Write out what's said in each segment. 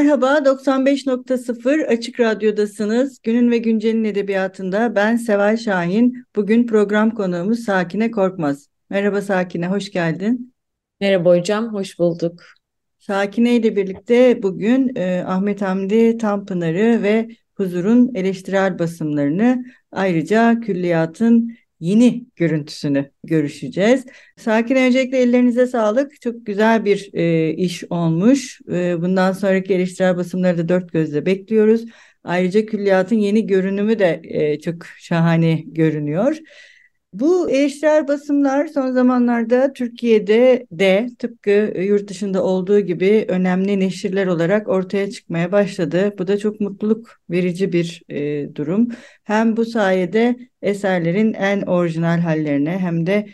Merhaba, 95.0 Açık Radyo'dasınız. Günün ve Güncel'in edebiyatında ben Seval Şahin. Bugün program konuğumuz Sakine Korkmaz. Merhaba Sakine, hoş geldin. Merhaba hocam, hoş bulduk. Sakine ile birlikte bugün e, Ahmet Hamdi Tanpınar'ı ve Huzur'un eleştirel basımlarını ayrıca külliyatın yeni görüntüsünü görüşeceğiz. Sakin öncelikle ellerinize sağlık. Çok güzel bir e, iş olmuş. E, bundan sonraki eleştirel basımları da dört gözle bekliyoruz. Ayrıca külliyatın yeni görünümü de e, çok şahane görünüyor. Bu eleştirel basımlar son zamanlarda Türkiye'de de tıpkı yurt dışında olduğu gibi önemli neşirler olarak ortaya çıkmaya başladı. Bu da çok mutluluk verici bir e, durum. Hem bu sayede eserlerin en orijinal hallerine hem de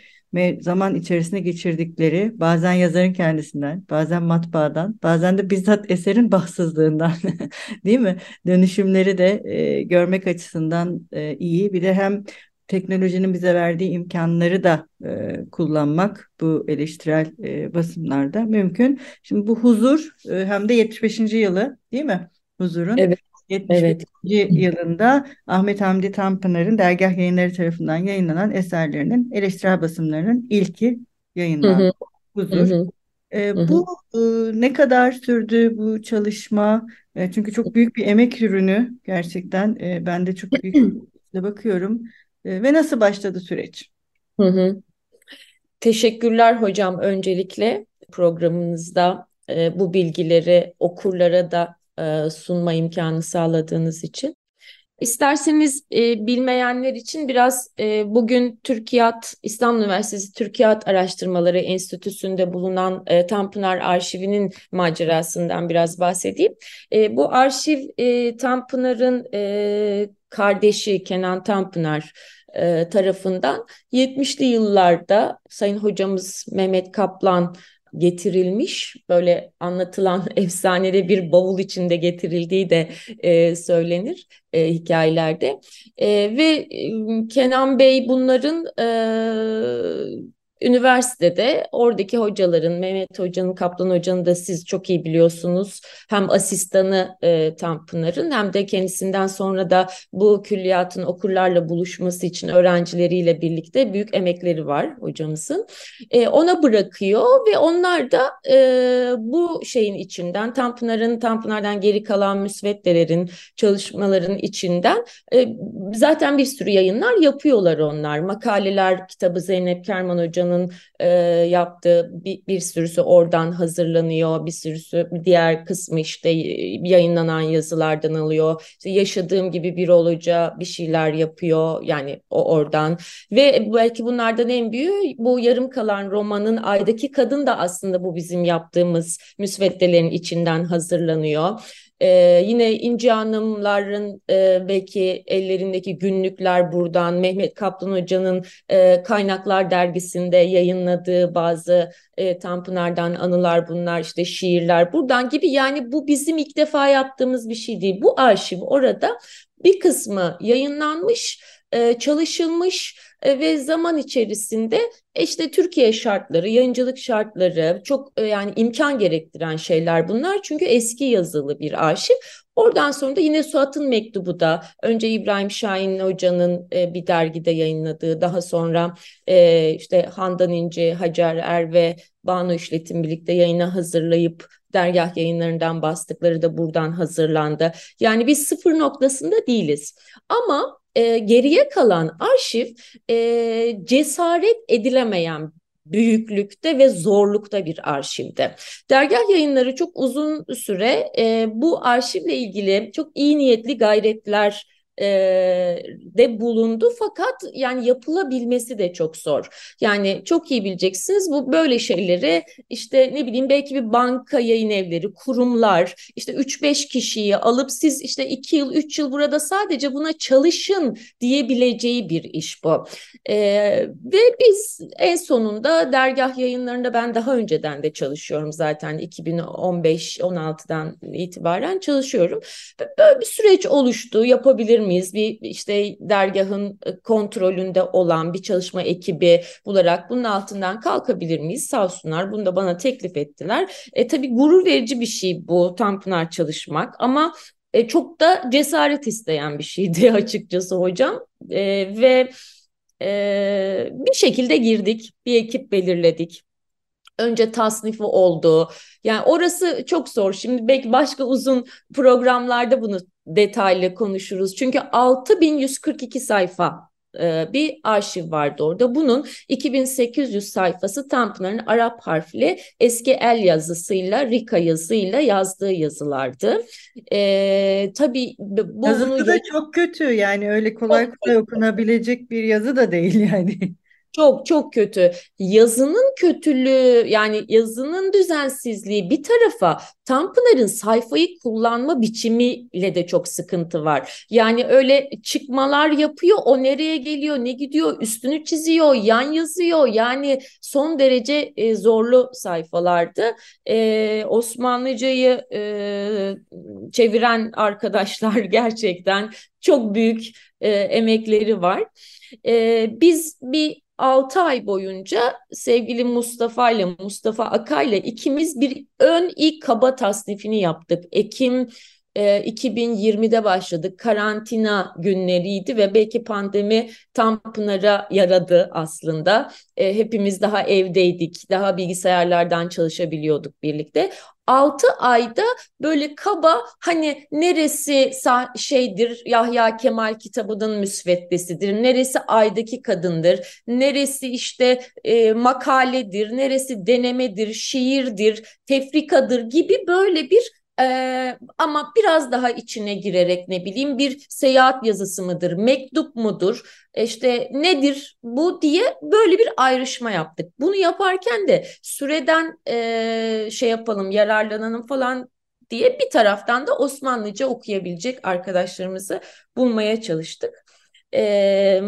zaman içerisinde geçirdikleri bazen yazarın kendisinden, bazen matbaadan, bazen de bizzat eserin bahtsızlığından değil mi? Dönüşümleri de e, görmek açısından e, iyi. Bir de hem teknolojinin bize verdiği imkanları da e, kullanmak bu eleştirel e, basımlarda mümkün. Şimdi bu huzur e, hem de 75. yılı değil mi? Huzurun. Evet. 75. Evet. yılında Ahmet Hamdi Tanpınar'ın dergah yayınları tarafından yayınlanan eserlerinin eleştirel basımlarının ilki yayınlandı. Hı hı. Huzur. Hı hı. E, bu e, ne kadar sürdü bu çalışma? E, çünkü çok büyük bir emek ürünü gerçekten. E, ben de çok büyük bakıyorum. Ee, ve nasıl başladı süreç? Hı hı. Teşekkürler hocam öncelikle programınızda e, bu bilgileri okurlara da e, sunma imkanı sağladığınız için. İsterseniz e, bilmeyenler için biraz e, bugün Türkiyat İstanbul Üniversitesi Türkiyat Araştırmaları Enstitüsü'nde bulunan e, Tanpınar Arşivi'nin macerasından biraz bahsedeyim. E, bu arşiv e, Tanpınar'ın e, kardeşi Kenan Tanpınar e, tarafından 70'li yıllarda Sayın Hocamız Mehmet Kaplan getirilmiş. Böyle anlatılan efsaneli bir bavul içinde getirildiği de e, söylenir e, hikayelerde. E, ve e, Kenan Bey bunların e, Üniversitede oradaki hocaların, Mehmet Hoca'nın, Kaplan Hoca'nın da siz çok iyi biliyorsunuz. Hem asistanı e, Tanpınar'ın hem de kendisinden sonra da bu külliyatın okurlarla buluşması için öğrencileriyle birlikte büyük emekleri var hocamızın. E, ona bırakıyor ve onlar da e, bu şeyin içinden, Tanpınar'ın, Tanpınar'dan geri kalan müsveddelerin, çalışmaların içinden e, zaten bir sürü yayınlar yapıyorlar onlar. Makaleler kitabı Zeynep Kerman Hoca'nın Hoca'nın e, yaptığı bir, bir sürüsü oradan hazırlanıyor. Bir sürüsü diğer kısmı işte yayınlanan yazılardan alıyor. İşte yaşadığım gibi bir oluca bir şeyler yapıyor yani o oradan. Ve belki bunlardan en büyüğü bu yarım kalan romanın Aydaki Kadın da aslında bu bizim yaptığımız müsveddelerin içinden hazırlanıyor. Ee, yine İnci Hanımların e, belki ellerindeki günlükler buradan, Mehmet Kaplan Hoca'nın e, Kaynaklar Dergisi'nde yayınladığı bazı e, Tanpınar'dan anılar bunlar, işte şiirler buradan gibi. Yani bu bizim ilk defa yaptığımız bir şey değil. Bu arşiv orada bir kısmı yayınlanmış, e, çalışılmış e, ve zaman içerisinde işte Türkiye şartları, yayıncılık şartları çok e, yani imkan gerektiren şeyler bunlar. Çünkü eski yazılı bir arşiv. Oradan sonra da yine Suat'ın mektubu da önce İbrahim Şahin Hoca'nın e, bir dergide yayınladığı daha sonra e, işte Handan İnce, Hacer Er ve Banu İşlet'in birlikte yayına hazırlayıp dergah yayınlarından bastıkları da buradan hazırlandı. Yani biz sıfır noktasında değiliz. Ama e, geriye kalan arşiv e, cesaret edilemeyen büyüklükte ve zorlukta bir arşivde. Dergah yayınları çok uzun süre e, bu arşivle ilgili çok iyi niyetli gayretler e, de bulundu fakat yani yapılabilmesi de çok zor. Yani çok iyi bileceksiniz bu böyle şeyleri işte ne bileyim belki bir banka yayın evleri, kurumlar işte 3-5 kişiyi alıp siz işte 2 yıl 3 yıl burada sadece buna çalışın diyebileceği bir iş bu. E, ve biz en sonunda dergah yayınlarında ben daha önceden de çalışıyorum zaten 2015-16'dan itibaren çalışıyorum. Böyle bir süreç oluştu. Yapabilir miyiz? Bir işte dergahın e, kontrolünde olan bir çalışma ekibi bularak bunun altından kalkabilir miyiz? Sağ olsunlar bunu da bana teklif ettiler. E tabii gurur verici bir şey bu Tanpınar çalışmak ama e, çok da cesaret isteyen bir şeydi açıkçası hocam. E, ve e, bir şekilde girdik, bir ekip belirledik. Önce tasnifi oldu. Yani orası çok zor. Şimdi belki başka uzun programlarda bunu detaylı konuşuruz. Çünkü 6142 sayfa e, bir arşiv vardı orada. Bunun 2800 sayfası Tanpınar'ın Arap harfli eski el yazısıyla, Rika yazıyla yazdığı yazılardı. E, tabii bu Yazısı bunu... da çok kötü yani öyle kolay kolay okunabilecek bir yazı da değil yani. Çok çok kötü. Yazının kötülüğü yani yazının düzensizliği bir tarafa Tanpınar'ın sayfayı kullanma biçimiyle de çok sıkıntı var. Yani öyle çıkmalar yapıyor o nereye geliyor ne gidiyor üstünü çiziyor yan yazıyor yani son derece e, zorlu sayfalardı. E, Osmanlıcayı e, çeviren arkadaşlar gerçekten çok büyük e, emekleri var. E, biz bir 6 ay boyunca sevgili Mustafa ile Mustafa Akay ile ikimiz bir ön ilk kaba tasnifini yaptık. Ekim e, 2020'de başladık. Karantina günleriydi ve belki pandemi tam Pınar'a yaradı aslında. E, hepimiz daha evdeydik, daha bilgisayarlardan çalışabiliyorduk birlikte. 6 ayda böyle kaba hani neresi şeydir Yahya Kemal kitabının müsveddesidir, neresi aydaki kadındır, neresi işte e, makaledir, neresi denemedir, şiirdir, tefrikadır gibi böyle bir ee, ama biraz daha içine girerek ne bileyim bir seyahat yazısı mıdır, mektup mudur, işte nedir bu diye böyle bir ayrışma yaptık. Bunu yaparken de süreden e, şey yapalım, yararlanalım falan diye bir taraftan da Osmanlıca okuyabilecek arkadaşlarımızı bulmaya çalıştık. Ee,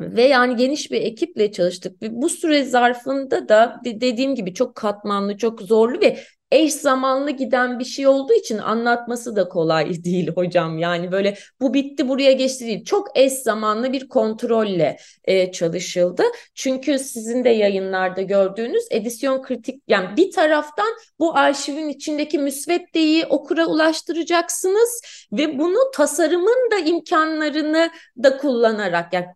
ve yani geniş bir ekiple çalıştık. Bu süre zarfında da dediğim gibi çok katmanlı, çok zorlu ve eş zamanlı giden bir şey olduğu için anlatması da kolay değil hocam. Yani böyle bu bitti buraya geçti değil. Çok eş zamanlı bir kontrolle e, çalışıldı. Çünkü sizin de yayınlarda gördüğünüz edisyon kritik yani bir taraftan bu arşivin içindeki müsveddeyi okura ulaştıracaksınız ve bunu tasarımın da imkanlarını da kullanarak yani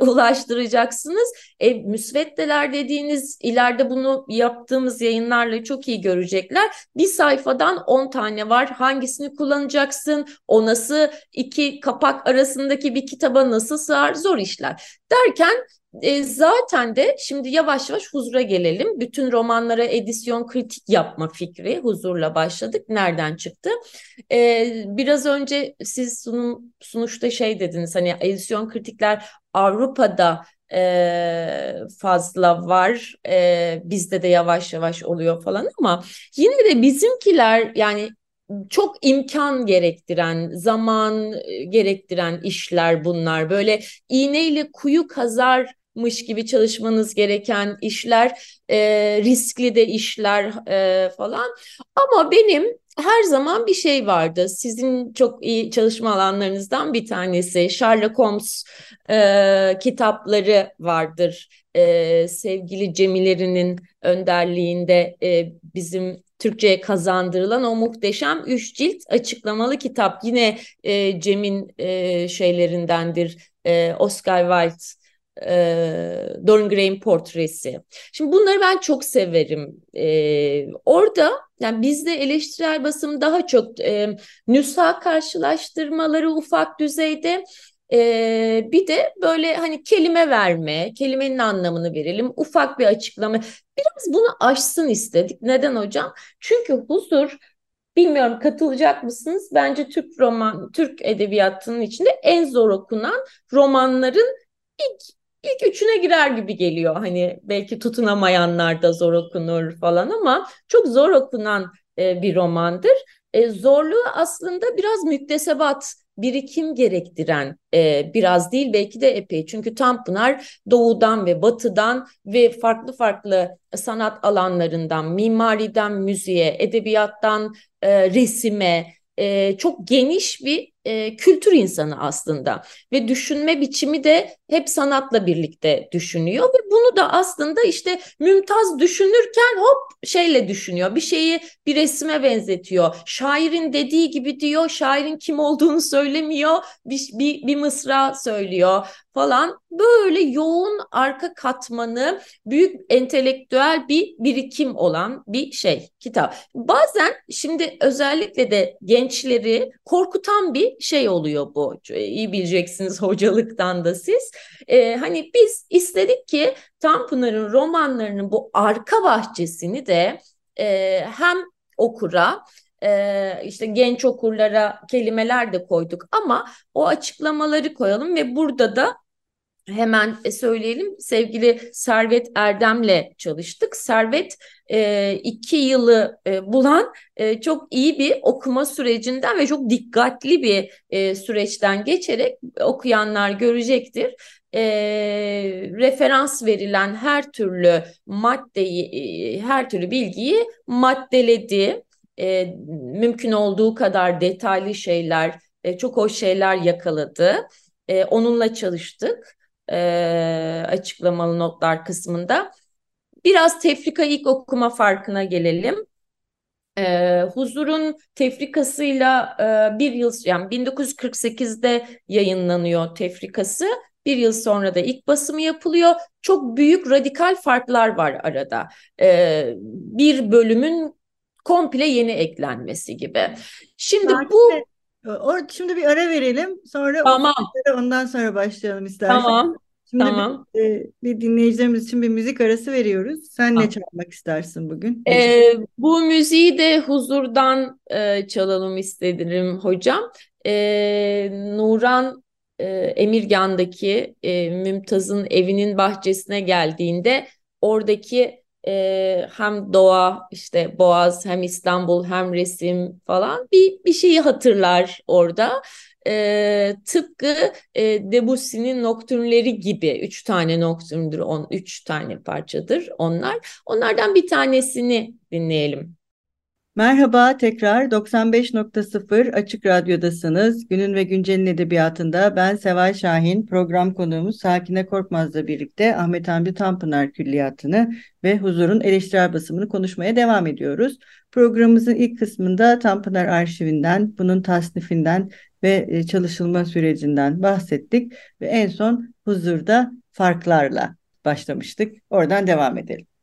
ulaştıracaksınız. E, müsveddeler dediğiniz ileride bunu yaptığımız yayınlarla çok iyi görecekler. Bir sayfadan 10 tane var. Hangisini kullanacaksın? O nasıl iki kapak arasındaki bir kitaba nasıl sığar? Zor işler. Derken e, zaten de şimdi yavaş yavaş huzura gelelim. Bütün romanlara edisyon kritik yapma fikri huzurla başladık. Nereden çıktı? E, biraz önce siz sunum, sunuşta şey dediniz hani edisyon kritikler Avrupa'da e, fazla var. E, bizde de yavaş yavaş oluyor falan ama yine de bizimkiler yani çok imkan gerektiren, zaman gerektiren işler bunlar. Böyle iğneyle kuyu kazar mış gibi çalışmanız gereken işler, e, riskli de işler e, falan. Ama benim her zaman bir şey vardı. Sizin çok iyi çalışma alanlarınızdan bir tanesi Sherlock Holmes e, kitapları vardır. E, sevgili Cemilerinin önderliğinde e, bizim Türkçe'ye kazandırılan o muhteşem üç cilt açıklamalı kitap. Yine e, Cem'in e, şeylerindendir. E, Oscar Wilde e, Dorian Gray'in portresi. Şimdi bunları ben çok severim. E, orada yani bizde eleştirel basım daha çok e, nüsha karşılaştırmaları ufak düzeyde ee, bir de böyle hani kelime verme, kelimenin anlamını verelim, ufak bir açıklama. Biraz bunu aşsın istedik. Neden hocam? Çünkü huzur Bilmiyorum katılacak mısınız? Bence Türk roman, Türk edebiyatının içinde en zor okunan romanların ilk ilk üçüne girer gibi geliyor. Hani belki tutunamayanlar da zor okunur falan ama çok zor okunan e, bir romandır. E, zorluğu aslında biraz müktesebat birikim gerektiren e, biraz değil belki de epey. Çünkü Tanpınar doğudan ve batıdan ve farklı farklı sanat alanlarından, mimariden müziğe, edebiyattan e, resime e, çok geniş bir e, kültür insanı aslında ve düşünme biçimi de hep sanatla birlikte düşünüyor ve bunu da aslında işte Mümtaz düşünürken hop şeyle düşünüyor bir şeyi bir resime benzetiyor şairin dediği gibi diyor şairin kim olduğunu söylemiyor bir, bir, bir mısra söylüyor falan böyle yoğun arka katmanı büyük entelektüel bir birikim olan bir şey kitap. Bazen şimdi özellikle de gençleri korkutan bir şey oluyor bu. İyi bileceksiniz hocalıktan da siz. Ee, hani biz istedik ki Tanpınar'ın romanlarının bu arka bahçesini de e, hem okura e, işte genç okurlara kelimeler de koyduk ama o açıklamaları koyalım ve burada da hemen e, söyleyelim sevgili Servet Erdem'le çalıştık. Servet e, iki yılı e, bulan e, çok iyi bir okuma sürecinden ve çok dikkatli bir e, süreçten geçerek okuyanlar görecektir. E, referans verilen her türlü maddeyi, e, her türlü bilgiyi maddeledi. E, mümkün olduğu kadar detaylı şeyler, e, çok hoş şeyler yakaladı. E, onunla çalıştık e, açıklamalı notlar kısmında. Biraz tefrika ilk okuma farkına gelelim. E, Huzur'un tefrikasıyla e, bir yıl yani 1948'de yayınlanıyor tefrikası. Bir yıl sonra da ilk basımı yapılıyor. Çok büyük radikal farklar var arada. E, bir bölümün komple yeni eklenmesi gibi. Şimdi Belki bu Or şimdi bir ara verelim. Sonra tamam. ondan sonra başlayalım istersen. Tamam. Şimdi tamam. bir, e, bir dinleyicilerimiz için bir müzik arası veriyoruz. Sen tamam. ne çalmak istersin bugün? Ee, bu müziği de huzurdan e, çalalım istedim hocam. E, Nuran e, Emirgan'daki e, Mümtaz'ın evinin bahçesine geldiğinde oradaki e, hem doğa işte Boğaz hem İstanbul hem resim falan bir bir şeyi hatırlar orada. E, tıpkı e, Debussy'nin noktürnleri gibi üç tane noktürndür, on, üç tane parçadır onlar. Onlardan bir tanesini dinleyelim. Merhaba tekrar 95.0 Açık Radyo'dasınız. Günün ve Güncel'in edebiyatında ben Seval Şahin, program konuğumuz Sakine Korkmaz'la birlikte Ahmet Hamdi Tanpınar Külliyatı'nı ve Huzur'un eleştirel basımını konuşmaya devam ediyoruz. Programımızın ilk kısmında Tanpınar arşivinden, bunun tasnifinden ve e, çalışılma sürecinden bahsettik ve en son Huzur'da farklarla başlamıştık. Oradan devam edelim.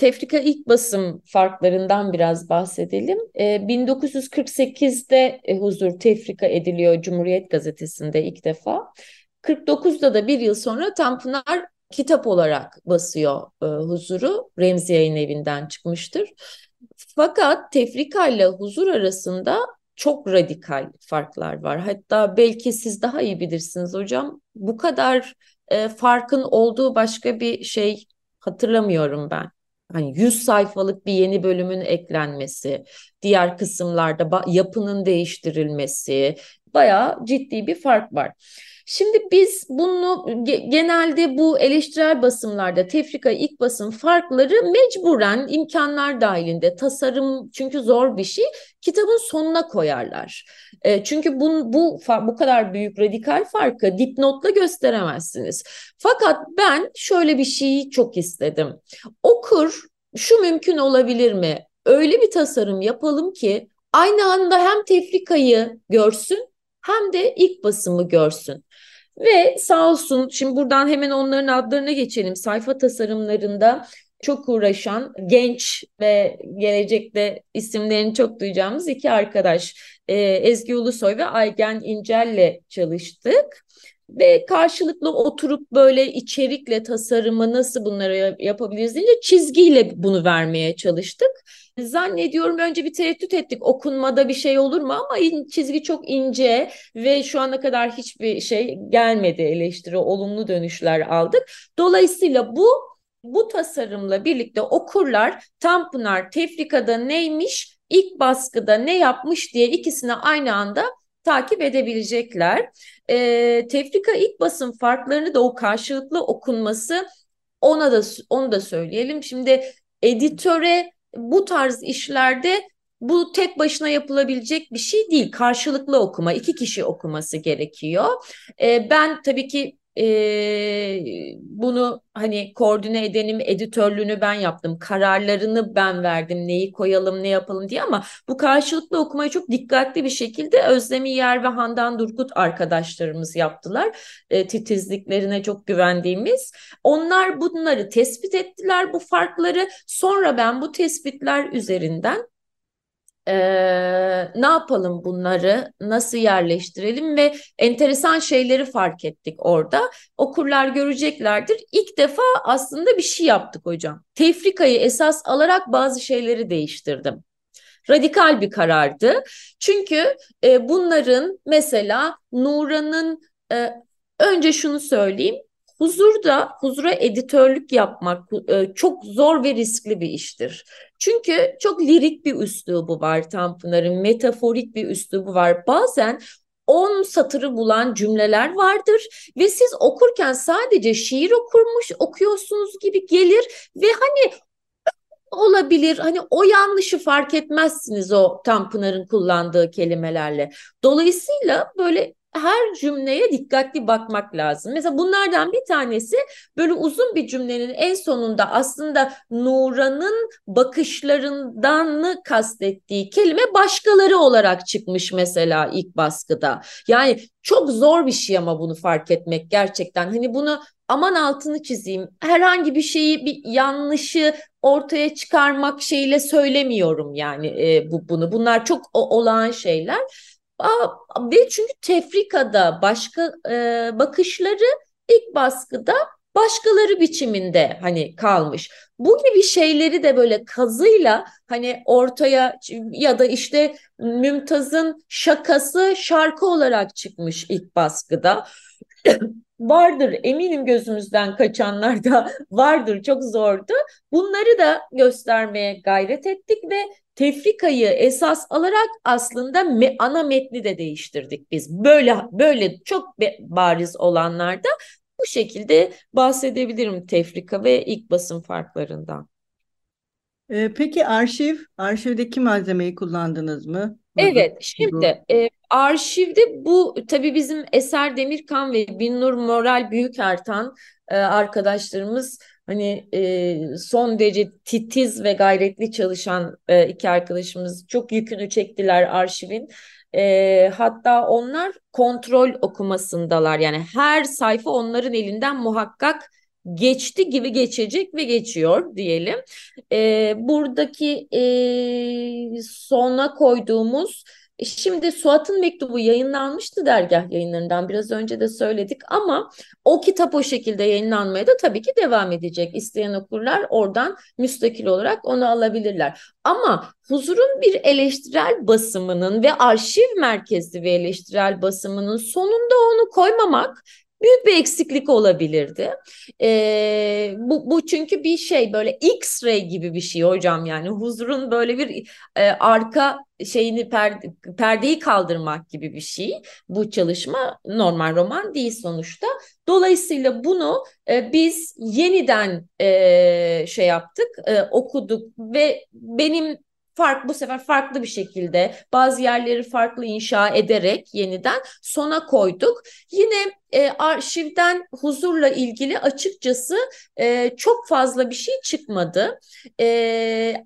Tefrika ilk basım farklarından biraz bahsedelim. E, 1948'de e, huzur tefrika ediliyor Cumhuriyet Gazetesi'nde ilk defa. 49'da da bir yıl sonra Tanpınar kitap olarak basıyor e, huzuru. Remzi Yayın Evi'nden çıkmıştır. Fakat tefrika ile huzur arasında çok radikal farklar var. Hatta belki siz daha iyi bilirsiniz hocam. Bu kadar e, farkın olduğu başka bir şey hatırlamıyorum ben hani 100 sayfalık bir yeni bölümün eklenmesi, diğer kısımlarda yapının değiştirilmesi, bayağı ciddi bir fark var. Şimdi biz bunu genelde bu eleştirel basımlarda tefrika ilk basım farkları mecburen imkanlar dahilinde tasarım çünkü zor bir şey kitabın sonuna koyarlar. E, çünkü bu, bu bu kadar büyük radikal farkı dipnotla gösteremezsiniz. Fakat ben şöyle bir şeyi çok istedim. Okur şu mümkün olabilir mi? Öyle bir tasarım yapalım ki aynı anda hem tefrikayı görsün hem de ilk basımı görsün. Ve sağ olsun şimdi buradan hemen onların adlarına geçelim. Sayfa tasarımlarında çok uğraşan genç ve gelecekte isimlerini çok duyacağımız iki arkadaş e, Ezgi Ulusoy ve Aygen İncel'le çalıştık. Ve karşılıklı oturup böyle içerikle tasarımı nasıl bunları yapabiliriz deyince çizgiyle bunu vermeye çalıştık. Zannediyorum önce bir tereddüt ettik okunmada bir şey olur mu ama çizgi çok ince ve şu ana kadar hiçbir şey gelmedi eleştiri olumlu dönüşler aldık. Dolayısıyla bu bu tasarımla birlikte okurlar Tanpınar Tefrika'da neymiş ilk baskıda ne yapmış diye ikisini aynı anda takip edebilecekler. E, tefrika ilk basın farklarını da o karşılıklı okunması ona da onu da söyleyelim. Şimdi editöre bu tarz işlerde bu tek başına yapılabilecek bir şey değil. Karşılıklı okuma, iki kişi okuması gerekiyor. E, ben tabii ki e, bunu hani koordine edenim editörlüğünü ben yaptım. Kararlarını ben verdim. Neyi koyalım ne yapalım diye ama bu karşılıklı okumayı çok dikkatli bir şekilde Özlemi Yer ve Handan Durkut arkadaşlarımız yaptılar. E, titizliklerine çok güvendiğimiz. Onlar bunları tespit ettiler bu farkları. Sonra ben bu tespitler üzerinden ee, ne yapalım bunları, nasıl yerleştirelim ve enteresan şeyleri fark ettik orada. Okurlar göreceklerdir. İlk defa aslında bir şey yaptık hocam. Tefrikayı esas alarak bazı şeyleri değiştirdim. Radikal bir karardı. Çünkü e, bunların mesela Nura'nın e, önce şunu söyleyeyim. Huzurda, huzura editörlük yapmak e, çok zor ve riskli bir iştir. Çünkü çok lirik bir üslubu var Tanpınar'ın, metaforik bir üslubu var. Bazen 10 satırı bulan cümleler vardır ve siz okurken sadece şiir okurmuş okuyorsunuz gibi gelir ve hani olabilir. Hani o yanlışı fark etmezsiniz o Tanpınar'ın kullandığı kelimelerle. Dolayısıyla böyle her cümleye dikkatli bakmak lazım. Mesela bunlardan bir tanesi böyle uzun bir cümlenin en sonunda aslında Nuran'ın bakışlarından kastettiği kelime başkaları olarak çıkmış mesela ilk baskıda. Yani çok zor bir şey ama bunu fark etmek gerçekten. Hani bunu aman altını çizeyim. Herhangi bir şeyi bir yanlışı ortaya çıkarmak şeyle söylemiyorum yani e, bu bunu. Bunlar çok o, olağan şeyler. Ve çünkü tefrikada başka e, bakışları ilk baskıda başkaları biçiminde hani kalmış. Bu gibi şeyleri de böyle kazıyla hani ortaya ya da işte Mümtaz'ın şakası şarkı olarak çıkmış ilk baskıda. Vardır eminim gözümüzden kaçanlar da vardır çok zordu. Bunları da göstermeye gayret ettik ve tefrikayı esas alarak aslında me, ana metni de değiştirdik biz. Böyle böyle çok bariz olanlarda bu şekilde bahsedebilirim tefrika ve ilk basın farklarından. Ee, peki arşiv, arşivdeki malzemeyi kullandınız mı? Evet, şimdi e, arşivde bu tabii bizim Eser Demirkan ve Binnur Moral Büyükertan e, arkadaşlarımız hani e, son derece titiz ve gayretli çalışan e, iki arkadaşımız çok yükünü çektiler arşivin. E, hatta onlar kontrol okumasındalar. Yani her sayfa onların elinden muhakkak geçti gibi geçecek ve geçiyor diyelim. E, buradaki e, sona koyduğumuz Şimdi Suat'ın mektubu yayınlanmıştı dergah yayınlarından biraz önce de söyledik ama o kitap o şekilde yayınlanmaya da tabii ki devam edecek. İsteyen okurlar oradan müstakil olarak onu alabilirler. Ama Huzur'un bir eleştirel basımının ve arşiv merkezli bir eleştirel basımının sonunda onu koymamak büyük bir eksiklik olabilirdi. E, bu, bu çünkü bir şey böyle X-ray gibi bir şey hocam yani huzurun böyle bir e, arka şeyini perde, perdeyi kaldırmak gibi bir şey. Bu çalışma normal roman değil sonuçta. Dolayısıyla bunu e, biz yeniden e, şey yaptık, e, okuduk ve benim fark bu sefer farklı bir şekilde bazı yerleri farklı inşa ederek yeniden sona koyduk. Yine e, arşivden huzurla ilgili açıkçası e, çok fazla bir şey çıkmadı. E,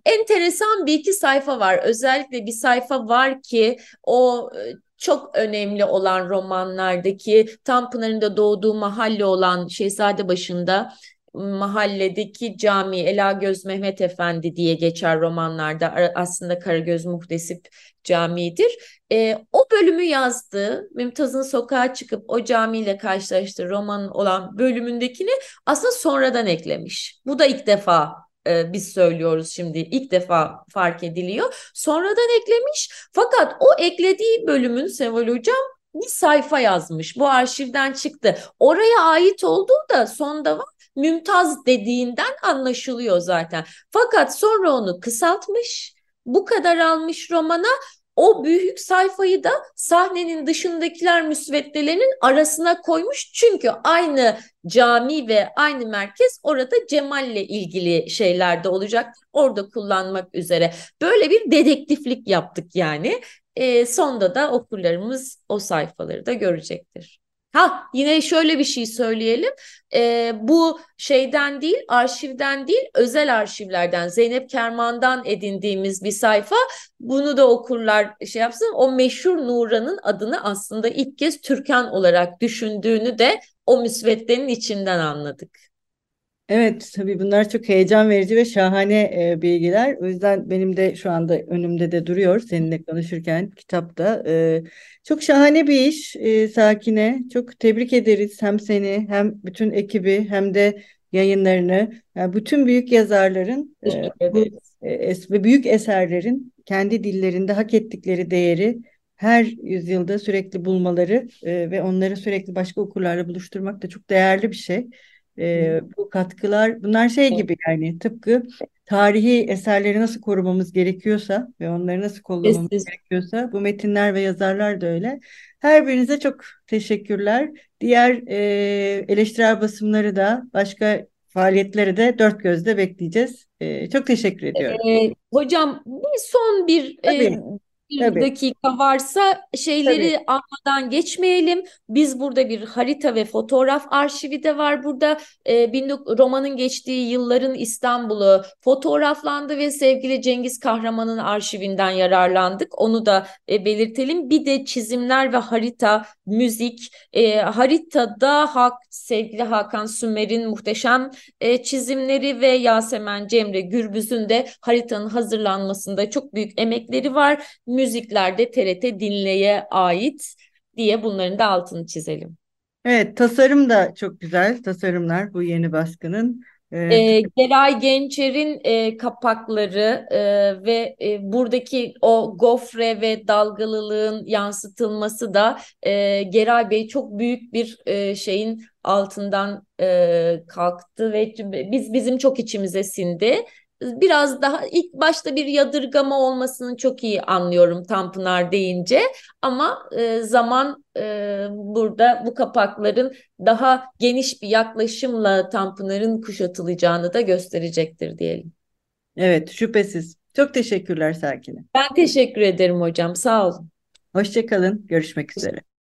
enteresan bir iki sayfa var. Özellikle bir sayfa var ki o e, çok önemli olan romanlardaki Tanpınar'ın da doğduğu mahalle olan Şehzade başında mahalledeki cami Elagöz Mehmet Efendi diye geçer romanlarda aslında Karagöz Muhtesip Camii'dir. E, o bölümü yazdı. Mümtaz'ın sokağa çıkıp o camiyle karşılaştığı romanın olan bölümündekini aslında sonradan eklemiş. Bu da ilk defa e, biz söylüyoruz şimdi ilk defa fark ediliyor. Sonradan eklemiş fakat o eklediği bölümün Seval Hocam bir sayfa yazmış. Bu arşivden çıktı. Oraya ait olduğu da sonda var. Mümtaz dediğinden anlaşılıyor zaten. Fakat sonra onu kısaltmış. Bu kadar almış romana o büyük sayfayı da sahnenin dışındakiler müsveddelerinin arasına koymuş. Çünkü aynı cami ve aynı merkez orada Cemal'le ilgili şeylerde olacak. Orada kullanmak üzere. Böyle bir dedektiflik yaptık yani. E, sonda da okurlarımız o sayfaları da görecektir. Ha yine şöyle bir şey söyleyelim. E, bu şeyden değil, arşivden değil, özel arşivlerden, Zeynep Kerman'dan edindiğimiz bir sayfa. Bunu da okurlar şey yapsın. O meşhur Nuran'ın adını aslında ilk kez Türkan olarak düşündüğünü de o müsveddenin içinden anladık. Evet, tabii bunlar çok heyecan verici ve şahane e, bilgiler. O yüzden benim de şu anda önümde de duruyor seninle konuşurken kitapta. E, çok şahane bir iş e, Sakine. Çok tebrik ederiz hem seni hem bütün ekibi hem de yayınlarını. Yani bütün büyük yazarların e, bu e, ve büyük eserlerin kendi dillerinde hak ettikleri değeri her yüzyılda sürekli bulmaları e, ve onları sürekli başka okurlarla buluşturmak da çok değerli bir şey. E, bu katkılar bunlar şey gibi yani tıpkı tarihi eserleri nasıl korumamız gerekiyorsa ve onları nasıl kullanmamız Kesin. gerekiyorsa bu metinler ve yazarlar da öyle. Her birinize çok teşekkürler. Diğer e, eleştirel basımları da başka faaliyetleri de dört gözle bekleyeceğiz. E, çok teşekkür ediyorum. E, hocam bir son bir e, bir Tabii. dakika varsa şeyleri Tabii. almadan geçmeyelim. Biz burada bir harita ve fotoğraf arşivi de var burada. E, romanın geçtiği yılların İstanbul'u fotoğraflandı ve sevgili Cengiz Kahraman'ın arşivinden yararlandık. Onu da e, belirtelim. Bir de çizimler ve harita, müzik. E, haritada Hak, sevgili Hakan Sümer'in muhteşem e, çizimleri ve Yasemen Cemre Gürbüz'ün de haritanın hazırlanmasında çok büyük emekleri var müziklerde TRT Dinle'ye ait diye bunların da altını çizelim. Evet, tasarım da çok güzel tasarımlar bu yeni baskının. E, Geray Gençer'in e, kapakları e, ve e, buradaki o gofre ve dalgalılığın yansıtılması da e, Geray Bey çok büyük bir e, şeyin altından e, kalktı ve biz bizim çok içimize sindi biraz daha ilk başta bir yadırgama olmasını çok iyi anlıyorum Tanpınar deyince ama e, zaman e, burada bu kapakların daha geniş bir yaklaşımla Tanpınar'ın kuşatılacağını da gösterecektir diyelim. Evet şüphesiz. Çok teşekkürler Sakine. Ben teşekkür ederim hocam. Sağ olun. Hoşçakalın. Görüşmek üzere.